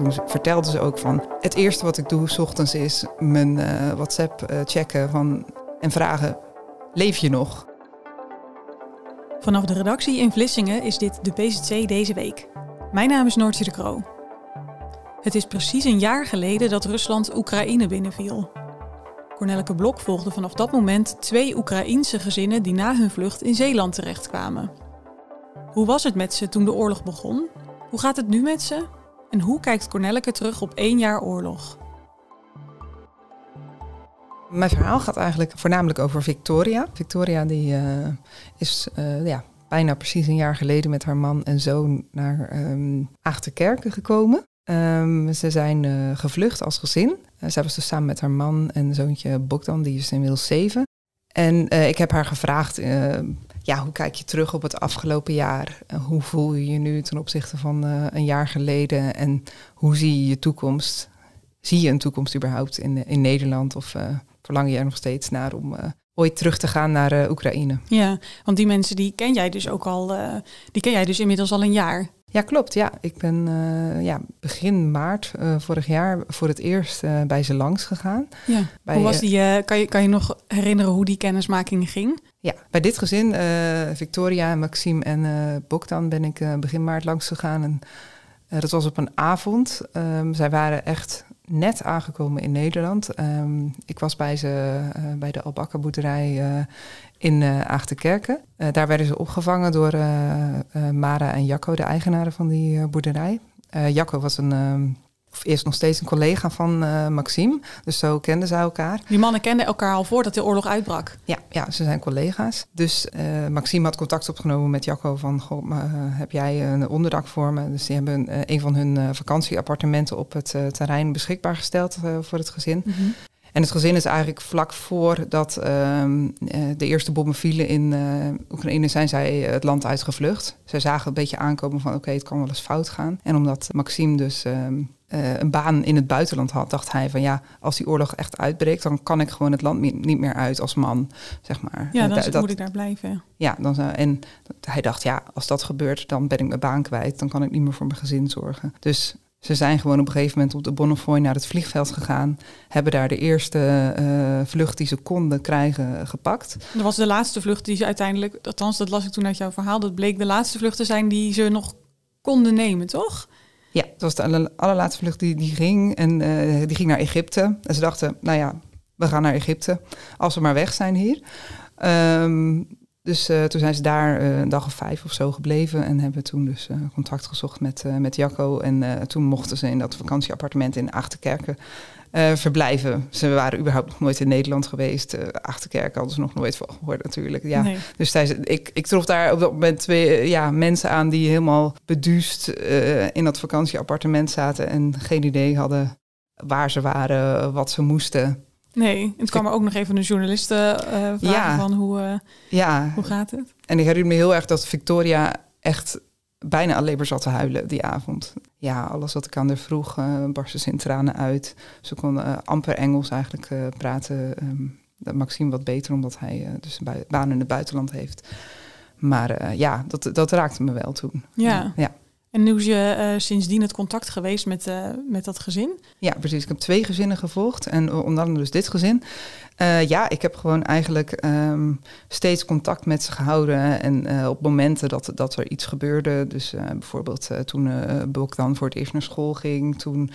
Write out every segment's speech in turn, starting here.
Toen vertelde ze ook van het eerste wat ik doe s ochtends is mijn uh, WhatsApp uh, checken van, en vragen: leef je nog? Vanaf de redactie in Vlissingen is dit de PZC deze week. Mijn naam is Noortje de Kroo. Het is precies een jaar geleden dat Rusland Oekraïne binnenviel. Cornelke Blok volgde vanaf dat moment twee Oekraïense gezinnen die na hun vlucht in Zeeland terechtkwamen. Hoe was het met ze toen de oorlog begon? Hoe gaat het nu met ze? En hoe kijkt Cornelke terug op één jaar oorlog? Mijn verhaal gaat eigenlijk voornamelijk over Victoria. Victoria die, uh, is uh, ja, bijna precies een jaar geleden met haar man en zoon naar um, Aachterkerken gekomen. Um, ze zijn uh, gevlucht als gezin. zij was dus samen met haar man en zoontje Bogdan, die is inmiddels zeven. En ik heb haar gevraagd, ja, hoe kijk je terug op het afgelopen jaar? hoe voel je je nu ten opzichte van een jaar geleden? En hoe zie je je toekomst? Zie je een toekomst überhaupt in, in Nederland? Of verlang je er nog steeds naar om ooit terug te gaan naar Oekraïne. Ja, want die mensen die ken jij dus ook al, die ken jij dus inmiddels al een jaar. Ja, klopt. Ja, ik ben ja, begin maart vorig jaar voor het eerst bij ze langs gegaan. Ja. Bij, hoe was die? kan, je, kan je nog herinneren hoe die kennismaking ging? Ja, bij dit gezin, Victoria, Maxime en Bogdan, ben ik begin maart langs gegaan. En dat was op een avond. Um, zij waren echt net aangekomen in Nederland. Um, ik was bij ze uh, bij de Albakka boerderij uh, in uh, Aachterkerken. daar werden ze opgevangen door Mara en Jacco, de eigenaren van die boerderij. Jacco was een um, of eerst nog steeds een collega van uh, Maxime. Dus zo kenden ze elkaar. Die mannen kenden elkaar al voordat de oorlog uitbrak? Ja, ja ze zijn collega's. Dus uh, Maxime had contact opgenomen met Jacco van... Goh, uh, heb jij een onderdak voor me? Dus die hebben een van hun vakantieappartementen op het terrein beschikbaar gesteld voor het gezin. Mm -hmm. En het gezin is eigenlijk vlak voordat uh, de eerste bommen vielen in uh, Oekraïne, zijn zij het land uitgevlucht. Zij zagen een beetje aankomen van oké, okay, het kan wel eens fout gaan. En omdat Maxime dus uh, een baan in het buitenland had, dacht hij van ja, als die oorlog echt uitbreekt, dan kan ik gewoon het land niet meer uit als man, zeg maar. Ja, dan dat, moet ik daar blijven. Ja, dan, en hij dacht ja, als dat gebeurt, dan ben ik mijn baan kwijt, dan kan ik niet meer voor mijn gezin zorgen. Dus ze zijn gewoon op een gegeven moment op de Bonnefoy naar het vliegveld gegaan. Hebben daar de eerste uh, vlucht die ze konden krijgen gepakt. Dat was de laatste vlucht die ze uiteindelijk, althans dat las ik toen uit jouw verhaal, dat bleek de laatste vlucht te zijn die ze nog konden nemen, toch? Ja, dat was de allerlaatste vlucht die, die ging. En uh, die ging naar Egypte. En ze dachten, nou ja, we gaan naar Egypte. Als we maar weg zijn hier. Um, dus uh, toen zijn ze daar uh, een dag of vijf of zo gebleven en hebben toen dus uh, contact gezocht met, met Jacco. En toen mochten ze in dat vakantieappartement in Achterkerken verblijven. Ze waren überhaupt nog nooit in Nederland geweest. Achterkerken hadden ze nog nooit van gehoord natuurlijk. Ja. Nee. Dus ik, ik trof daar op dat moment twee ja, mensen aan die helemaal beduust in dat vakantieappartement zaten en geen idee hadden waar ze waren, wat ze moesten. Nee, het kwam er ook nog even een journalist uh, vragen ja. van hoe, uh, ja. hoe gaat het? En ik herinner me heel erg dat Victoria echt bijna alleen maar zat te huilen die avond. Ja, alles wat ik aan haar vroeg, uh, barstte ze in tranen uit. Ze kon amper Engels eigenlijk praten. Um, Maxime wat beter, omdat hij dus een baan in het buitenland heeft. Maar ja, dat, dat raakte me wel toen. Ja. ja. En hoe is je uh, sindsdien het contact geweest met, uh, met dat gezin? Ja, precies. Ik heb twee gezinnen gevolgd en onder andere dus dit gezin. Uh, ja, ik heb gewoon eigenlijk um, steeds contact met ze gehouden. En op momenten dat, dat er iets gebeurde. Dus bijvoorbeeld toen uh, Bok dan voor het eerst naar school ging. Toen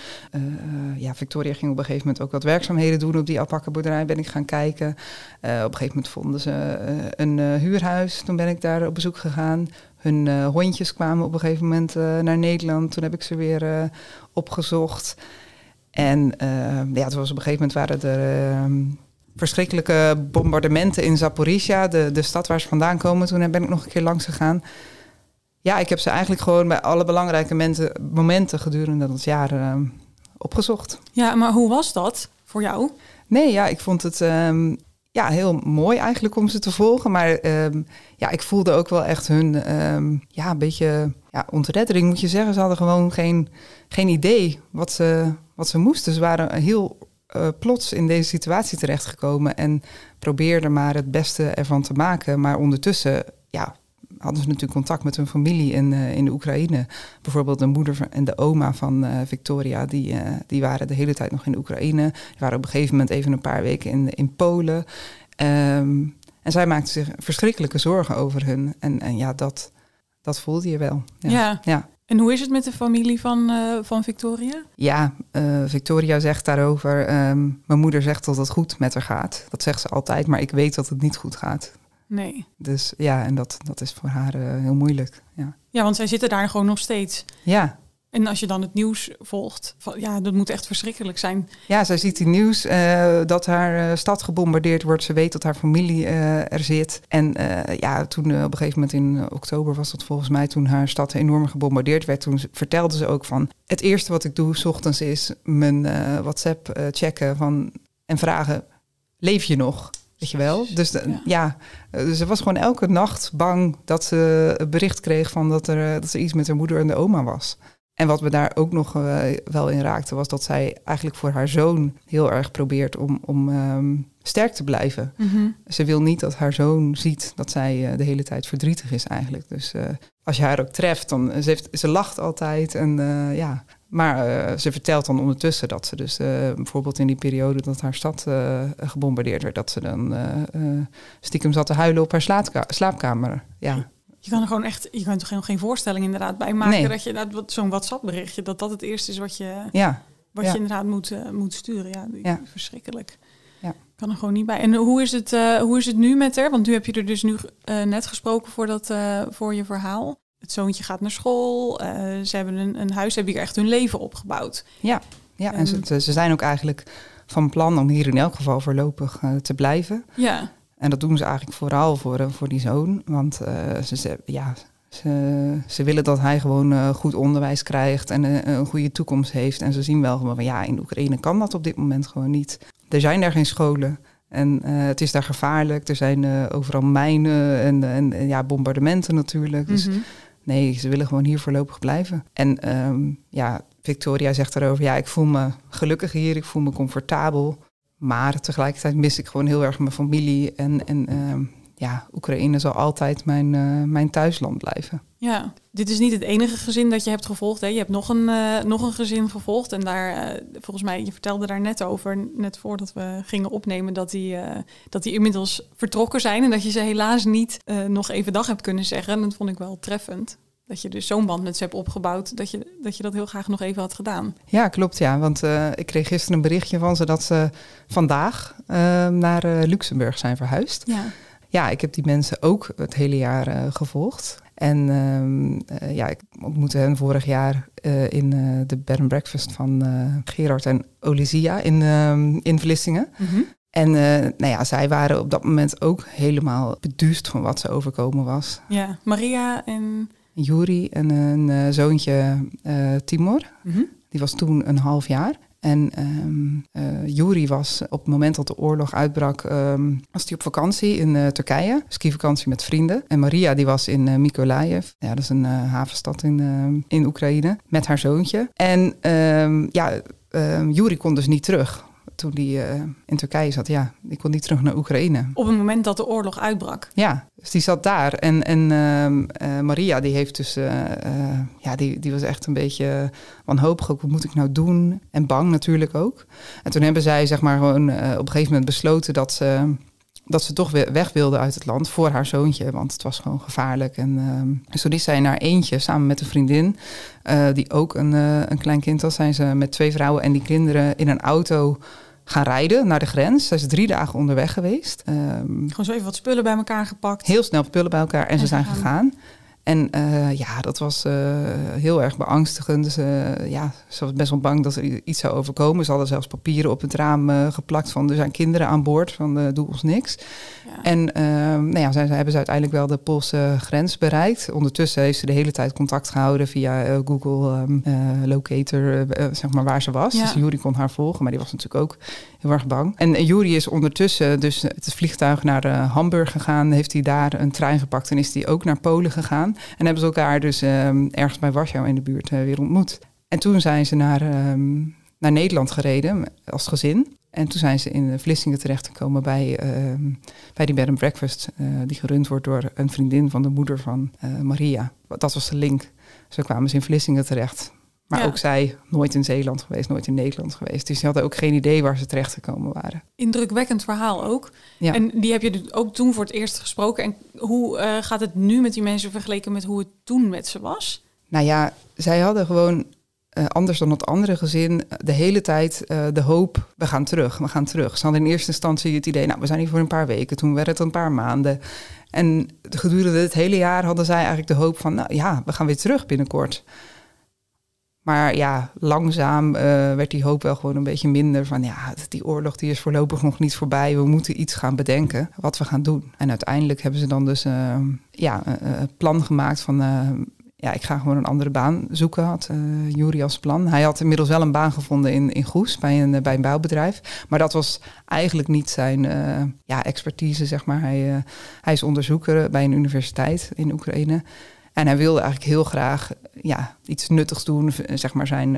ja, Victoria ging op een gegeven moment ook wat werkzaamheden doen op die alpakkenboerderij. Ben ik gaan kijken. op een gegeven moment vonden ze een huurhuis. Toen ben ik daar op bezoek gegaan. Hun uh, hondjes kwamen op een gegeven moment uh, naar Nederland. Toen heb ik ze weer uh, opgezocht. En ja, toen was op een gegeven moment waren er ehm, verschrikkelijke bombardementen in Zaporizhia, de, de stad waar ze vandaan komen. Toen ben ik nog een keer langs gegaan. Ja, ik heb ze eigenlijk gewoon bij alle belangrijke momenten, momenten gedurende dat jaar opgezocht. Ja, maar hoe was dat voor jou? Nee, ja, ik vond het ehm, ja, heel mooi eigenlijk om ze te volgen. Maar ehm, ja, ik voelde ook wel echt hun ehm, ja, een beetje ja, ontreddering, moet je zeggen. Ze hadden gewoon geen, geen idee wat ze, wat ze moesten. Ze waren heel uh, plots in deze situatie terechtgekomen en probeerden maar het beste ervan te maken. Maar ondertussen ja, hadden ze natuurlijk contact met hun familie in, uh, in de Oekraïne. Bijvoorbeeld de moeder en de oma van uh, Victoria, die, uh, die waren de hele tijd nog in de Oekraïne. Die waren op een gegeven moment even een paar weken in, in Polen. Um, en zij maakte zich verschrikkelijke zorgen over hun. En, en ja, dat, dat voelde je wel. Ja. ja. ja. En hoe is het met de familie van, van Victoria? Ja, Victoria zegt daarover... Um, mijn moeder zegt dat het goed met haar gaat. Dat zegt ze altijd, maar ik weet dat het niet goed gaat. Nee. Dus ja, en dat, dat is voor haar uh, heel moeilijk. Ja. ja, want zij zitten daar gewoon nog steeds. Ja. En als je dan het nieuws volgt, van, ja, dat moet echt verschrikkelijk zijn. Ja, zij ziet het nieuws uh, dat haar uh, stad gebombardeerd wordt. Ze weet dat haar familie er zit. En ja, toen op een gegeven moment in oktober was dat volgens mij, toen haar stad enorm gebombardeerd werd, toen vertelde ze ook van: het eerste wat ik doe, s ochtends, is mijn WhatsApp checken van en vragen: leef je nog? Weet je wel? Dus de, ja. ja, ze was gewoon elke nacht bang dat ze een bericht kreeg van dat er, dat er iets met haar moeder en de oma was. En wat we daar ook nog uh, wel in raakten, was dat zij eigenlijk voor haar zoon heel erg probeert om, om um, sterk te blijven. Mm -hmm. Ze wil niet dat haar zoon ziet dat zij uh, de hele tijd verdrietig is eigenlijk. Dus uh, als je haar ook treft, dan ze, heeft, ze lacht altijd. En ja, maar uh, ze vertelt dan ondertussen dat ze dus uh, bijvoorbeeld in die periode dat haar stad uh, gebombardeerd werd, dat ze dan stiekem zat te huilen op haar slaapka slaapkamer. Ja. Je kan er gewoon echt, je kunt er geen, geen voorstelling inderdaad bij maken nee. dat je dat zo'n WhatsApp berichtje, dat dat het eerste is wat je, ja. wat ja. je inderdaad moet, moet sturen. Ja, ja. verschrikkelijk. Ja. Kan er gewoon niet bij. En hoe is het, hoe is het nu met haar? Want nu heb je er dus nu net gesproken voor, dat, voor je verhaal het zoontje gaat naar school. Uh, ze hebben een, een huis, hebben hier echt hun leven opgebouwd. Ja, ja en ze, ze zijn ook eigenlijk van plan om hier in elk geval voorlopig uh, te blijven. Ja. En dat doen ze eigenlijk vooral voor, uh, voor die zoon. Want ze, ze, ja, ze, ze willen dat hij gewoon goed onderwijs krijgt en een goede toekomst heeft. En ze zien wel gewoon van ja, in Oekraïne kan dat op dit moment gewoon niet. Er zijn daar geen scholen. En uh, het is daar gevaarlijk. Er zijn overal mijnen en, en, en, ja, bombardementen natuurlijk. Dus Mhm. mm -hmm. Nee, ze willen gewoon hier voorlopig blijven. En um, ja, Victoria zegt daarover, ja, ik voel me gelukkig hier, ik voel me comfortabel. Maar tegelijkertijd mis ik gewoon heel erg mijn familie. En, en um, ja, Oekraïne zal altijd mijn, uh, mijn thuisland blijven. Ja, dit is niet het enige gezin dat je hebt gevolgd. Hè? Je hebt nog een, uh, nog een gezin gevolgd. En daar, uh, volgens mij, je vertelde daar net over, net voordat we gingen opnemen, dat die, dat die inmiddels vertrokken zijn. En dat je ze helaas niet nog even dag hebt kunnen zeggen. En dat vond ik wel treffend. Dat je dus zo'n band met ze hebt opgebouwd, dat je, dat je dat heel graag nog even had gedaan. Ja, klopt. Ja, want ik kreeg gisteren een berichtje van ze dat ze vandaag naar Luxemburg zijn verhuisd. Ja ja, ik heb die mensen ook het hele jaar uh, gevolgd. En uh, uh, ja, ik ontmoette hen vorig jaar uh, in de bed and breakfast van Gerard en Olizia in, in Vlissingen. Mm -hmm. En nou ja, zij waren op dat moment ook helemaal beduust van wat ze overkomen was. Ja, Maria en... Juri en een zoontje Timor. Mm -hmm. Die was toen een half jaar. En um, Juri was op het moment dat de oorlog uitbrak, um, was hij op vakantie in uh, Turkije, skivakantie met vrienden. En Maria die was in uh, Mykolaiv, ja, dat is een havenstad in, in Oekraïne, met haar zoontje. En um, ja, Juri kon dus niet terug toen hij in Turkije zat. Ja, die kon niet terug naar Oekraïne. Op het moment dat de oorlog uitbrak? Ja, dus die zat daar. En, en uh, Maria, die heeft dus, uh, ja, die, die was echt een beetje wanhopig. Ook, wat moet ik nou doen? En bang natuurlijk ook. En toen hebben zij, zeg maar, gewoon op een gegeven moment besloten dat ze, dat ze toch weer weg wilde uit het land voor haar zoontje. Want het was gewoon gevaarlijk. En uh, dus toen is zij naar eentje samen met een vriendin, uh, die ook een, uh, een klein kind was, zijn ze met twee vrouwen en die kinderen in een auto gaan rijden naar de grens. Zij is drie dagen onderweg geweest. Um, Gewoon zo even wat spullen bij elkaar gepakt. Heel snel spullen bij elkaar en, en ze zijn gegaan. gegaan. En uh, ja, dat was uh, heel erg beangstigend. Dus, uh, ja, ze was best wel bang dat er iets zou overkomen. Ze hadden zelfs papieren op het raam eh, geplakt van er zijn kinderen aan boord, van doe ons niks. Ja. En ehm, nou ja, zij, zij hebben ze uiteindelijk wel de Poolse grens bereikt. Ondertussen heeft ze de hele tijd contact gehouden via eh, Google um, Locator, zeg maar waar ze was. Ja. Dus Juri kon haar volgen, maar die was natuurlijk ook heel erg bang. En Juri is ondertussen dus het vliegtuig naar Hamburg gegaan. Heeft hij daar een trein gepakt en is hij ook naar Polen gegaan. En hebben ze elkaar dus ehm, ergens bij Warschau in de buurt weer ontmoet. En toen zijn ze naar, ehm, naar Nederland gereden als gezin. En toen zijn ze in Vlissingen terechtgekomen bij, uh, bij die bed and breakfast, die gerund wordt door een vriendin van de moeder van Maria. Dat was de link. Zo kwamen ze in Vlissingen terecht. Maar ook zij nooit in Zeeland geweest, nooit in Nederland geweest. Dus ze hadden ook geen idee waar ze terechtgekomen waren. Indrukwekkend verhaal ook. Ja. En die heb je dus ook toen voor het eerst gesproken. En hoe uh, gaat het nu met die mensen vergeleken met hoe het toen met ze was? Nou ja, zij hadden gewoon uh, anders dan het andere gezin, de hele tijd uh, de hoop, we gaan terug, we gaan terug. Ze hadden in eerste instantie het idee, nou, we zijn hier voor een paar weken. Toen werd het een paar maanden. En gedurende het hele jaar hadden zij eigenlijk de hoop van, nou ja, we gaan weer terug binnenkort. Maar ja, langzaam uh, werd die hoop wel gewoon een beetje minder. Van ja, die oorlog die is voorlopig nog niet voorbij. We moeten iets gaan bedenken wat we gaan doen. En uiteindelijk hebben ze dan dus uh, ja, een plan gemaakt van ja, ik ga gewoon een andere baan zoeken, had uh, Jury als plan. Hij had inmiddels wel een baan gevonden in, in Goes, bij een, bij een bouwbedrijf. Maar dat was eigenlijk niet zijn ja, expertise, zeg maar. Hij, hij is onderzoeker bij een universiteit in Oekraïne. En hij wilde eigenlijk heel graag ja, iets nuttigs doen, zeg maar zijn...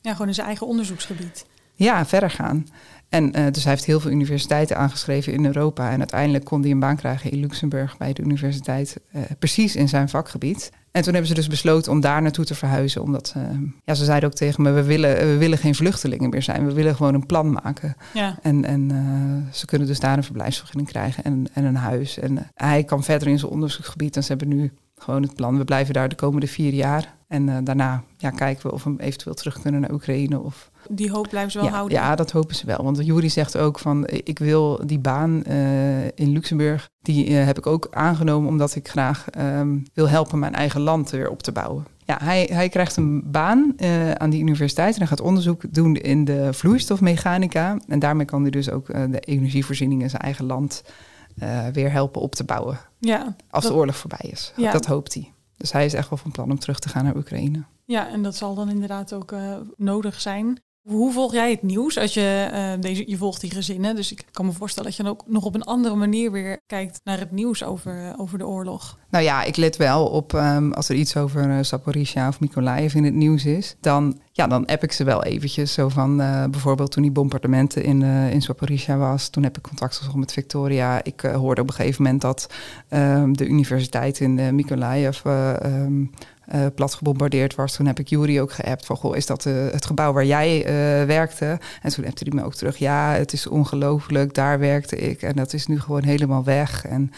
ja, gewoon in zijn eigen onderzoeksgebied. Ja, verder gaan. En uh, dus hij heeft heel veel universiteiten aangeschreven in Europa. En uiteindelijk kon hij een baan krijgen in Luxemburg bij de universiteit, uh, precies in zijn vakgebied. En toen hebben ze dus besloten om daar naartoe te verhuizen. Omdat uh, ja, ze zeiden ook tegen me: we willen, we willen geen vluchtelingen meer zijn. We willen gewoon een plan maken. Ja. En, en ze kunnen dus daar een verblijfsvergunning krijgen en, en een huis. En hij kan verder in zijn onderzoeksgebied. En ze hebben nu gewoon het plan. We blijven daar de komende vier jaar. En daarna ja, kijken we of we eventueel terug kunnen naar Oekraïne. Of die hoop blijven ze wel ja, houden. Ja, dat hopen ze wel. Want Jury zegt ook van ik wil die baan uh, in Luxemburg, die uh, heb ik ook aangenomen omdat ik graag um, wil helpen mijn eigen land weer op te bouwen. Ja, hij, hij krijgt een baan aan die universiteit en hij gaat onderzoek doen in de vloeistofmechanica. En daarmee kan hij dus ook de energievoorziening in zijn eigen land weer helpen op te bouwen. Ja, als de oorlog voorbij is. Ja. Dat hoopt hij. Dus hij is echt wel van plan om terug te gaan naar Oekraïne. Ja, en dat zal dan inderdaad ook nodig zijn. Hoe volg jij het nieuws als je uh, deze, je volgt die gezinnen? Dus ik kan me voorstellen dat je dan ook nog op een andere manier weer kijkt naar het nieuws over, uh, over de oorlog. Nou ja, ik let wel op um, als er iets over uh, Zaporizhia of Mykolaiv in het nieuws is. Dan, ja, dan app ik ze wel eventjes. Zo van bijvoorbeeld toen die bombardementen in, in Zaporizhia was. Toen heb ik contact gezocht met Victoria. Ik hoorde op een gegeven moment dat um, de universiteit in uh, Mykolaiv uh, plat gebombardeerd was. Toen heb ik Jury ook geappt van, goh, is dat uh, het gebouw waar jij uh, werkte? En toen appte hij me ook terug, ja, het is ongelooflijk, daar werkte ik en dat is nu gewoon helemaal weg. En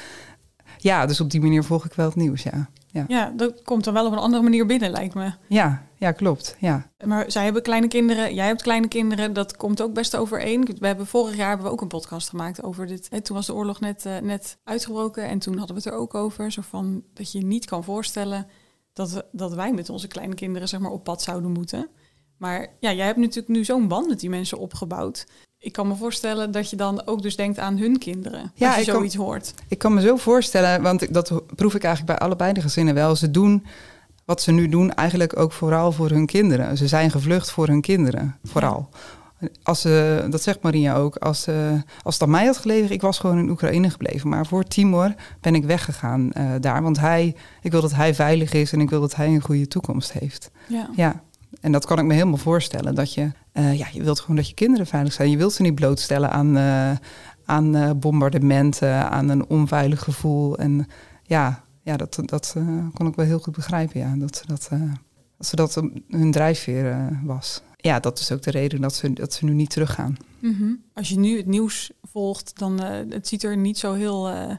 ja, dus op die manier volg ik wel het nieuws, ja. Ja. ja, dat komt dan wel op een andere manier binnen, lijkt me. Ja, ja, klopt. Ja. Maar zij hebben kleine kinderen, jij hebt kleine kinderen, dat komt ook best overeen. We hebben vorig jaar hebben we ook een podcast gemaakt over dit. En toen was de oorlog net, net uitgebroken en toen hadden we het er ook over. Zo van dat je niet kan voorstellen dat, dat wij met onze kleine kinderen zeg maar, op pad zouden moeten. Maar ja, jij hebt natuurlijk nu zo'n band met die mensen opgebouwd. Ik kan me voorstellen dat je dan ook dus denkt aan hun kinderen. Ja, als je zoiets hoort. Ik kan me zo voorstellen, want dat proef ik eigenlijk bij allebei de gezinnen wel. Ze doen wat ze nu doen eigenlijk ook vooral voor hun kinderen. Ze zijn gevlucht voor hun kinderen, vooral. Als, uh, dat zegt Maria ook, als, uh, als het aan mij had gelegen, ik was gewoon in Oekraïne gebleven. Maar voor Timor ben ik weggegaan uh, daar. Want hij, ik wil dat hij veilig is en ik wil dat hij een goede toekomst heeft. Ja. ja. En dat kan ik me helemaal voorstellen. Dat je, ja, je wilt gewoon dat je kinderen veilig zijn. Je wilt ze niet blootstellen aan, aan bombardementen, aan een onveilig gevoel. En ja, ja dat, dat kon ik wel heel goed begrijpen. Ja. Dat, ze dat, dat, ze dat hun drijfveer was ja, dat is ook de reden dat ze, dat ze nu niet teruggaan. Mm Als je nu het nieuws volgt, dan uh, het ziet er niet zo heel uh,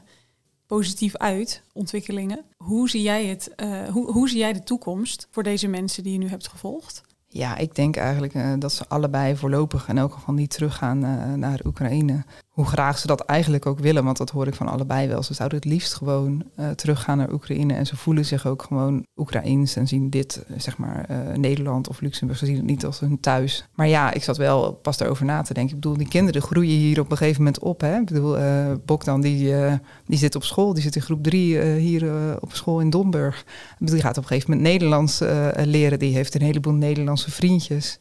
positief uit, ontwikkelingen. Hoe zie, jij het, uh, hoe, hoe zie jij de toekomst voor deze mensen die je nu hebt gevolgd? Ja, ik denk eigenlijk dat ze allebei voorlopig in elk geval niet teruggaan naar Oekraïne hoe graag ze dat eigenlijk ook willen. Want dat hoor ik van allebei wel. Ze zouden het liefst gewoon uh, teruggaan naar Oekraïne. En ze voelen zich ook gewoon Oekraïns en zien dit, eh, zeg maar, uh, Nederland of Luxemburg. Ze zien het niet als hun thuis. Maar ja, ik zat wel pas daarover na te denken. Ik bedoel, die kinderen groeien hier op een gegeven moment op. Hè? Ik bedoel, uh, Bogdan, die, die zit op school. Die zit in groep drie hier op school in Domburg. Die gaat op een gegeven moment Nederlands leren. Die heeft een heleboel Nederlandse vriendjes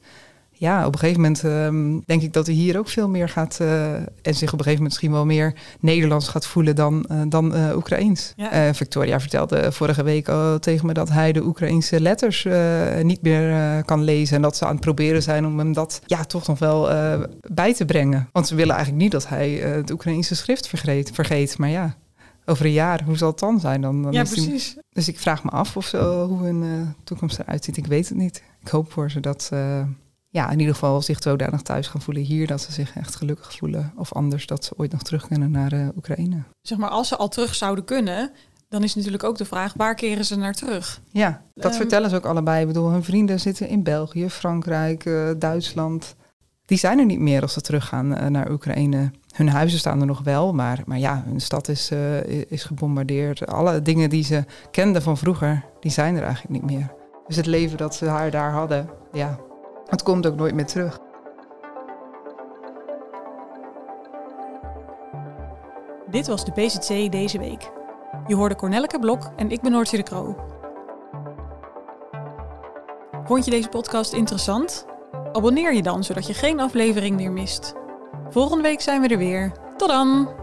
ja, op een gegeven moment ehm, denk ik dat hij hier ook veel meer gaat. Uh, en zich op een gegeven moment misschien wel meer Nederlands gaat voelen dan, uh, dan uh, Oekraïens. Victoria vertelde vorige week tegen me dat hij de Oekraïnse letters niet meer kan lezen. En dat ze aan het proberen zijn om hem dat ja, toch nog wel bij te brengen. Want ze willen eigenlijk niet dat hij het Oekraïnse schrift vergeet, vergeet. Maar ja, over een jaar, hoe zal het dan zijn? Dan, dan ja, precies. dus ik vraag me af of zo, hoe hun toekomst eruit ziet. Ik weet het niet. Ik hoop voor ze dat ja, in ieder geval zich zodanig thuis gaan voelen hier dat ze zich echt gelukkig voelen. Of anders dat ze ooit nog terug kunnen naar uh, Oekraïne. Zeg maar, als ze al terug zouden kunnen, dan is natuurlijk ook de vraag, waar keren ze naar terug? Ja, dat ehm, vertellen ze ook allebei. Ik bedoel, hun vrienden zitten in België, Frankrijk, uh, Duitsland. Die zijn er niet meer als ze teruggaan uh, naar Oekraïne. Hun huizen staan er nog wel, maar, maar ja, hun stad is, is gebombardeerd. Alle dingen die ze kenden van vroeger, die zijn er eigenlijk niet meer. Dus het leven dat ze haar daar hadden, ja, het komt ook nooit meer terug. Dit was de PZC deze week. Je hoorde Cornelke Blok en ik ben Noortje de Kroo. Vond je deze podcast interessant? Abonneer je dan, zodat je geen aflevering meer mist. Volgende week zijn we er weer. Tot dan!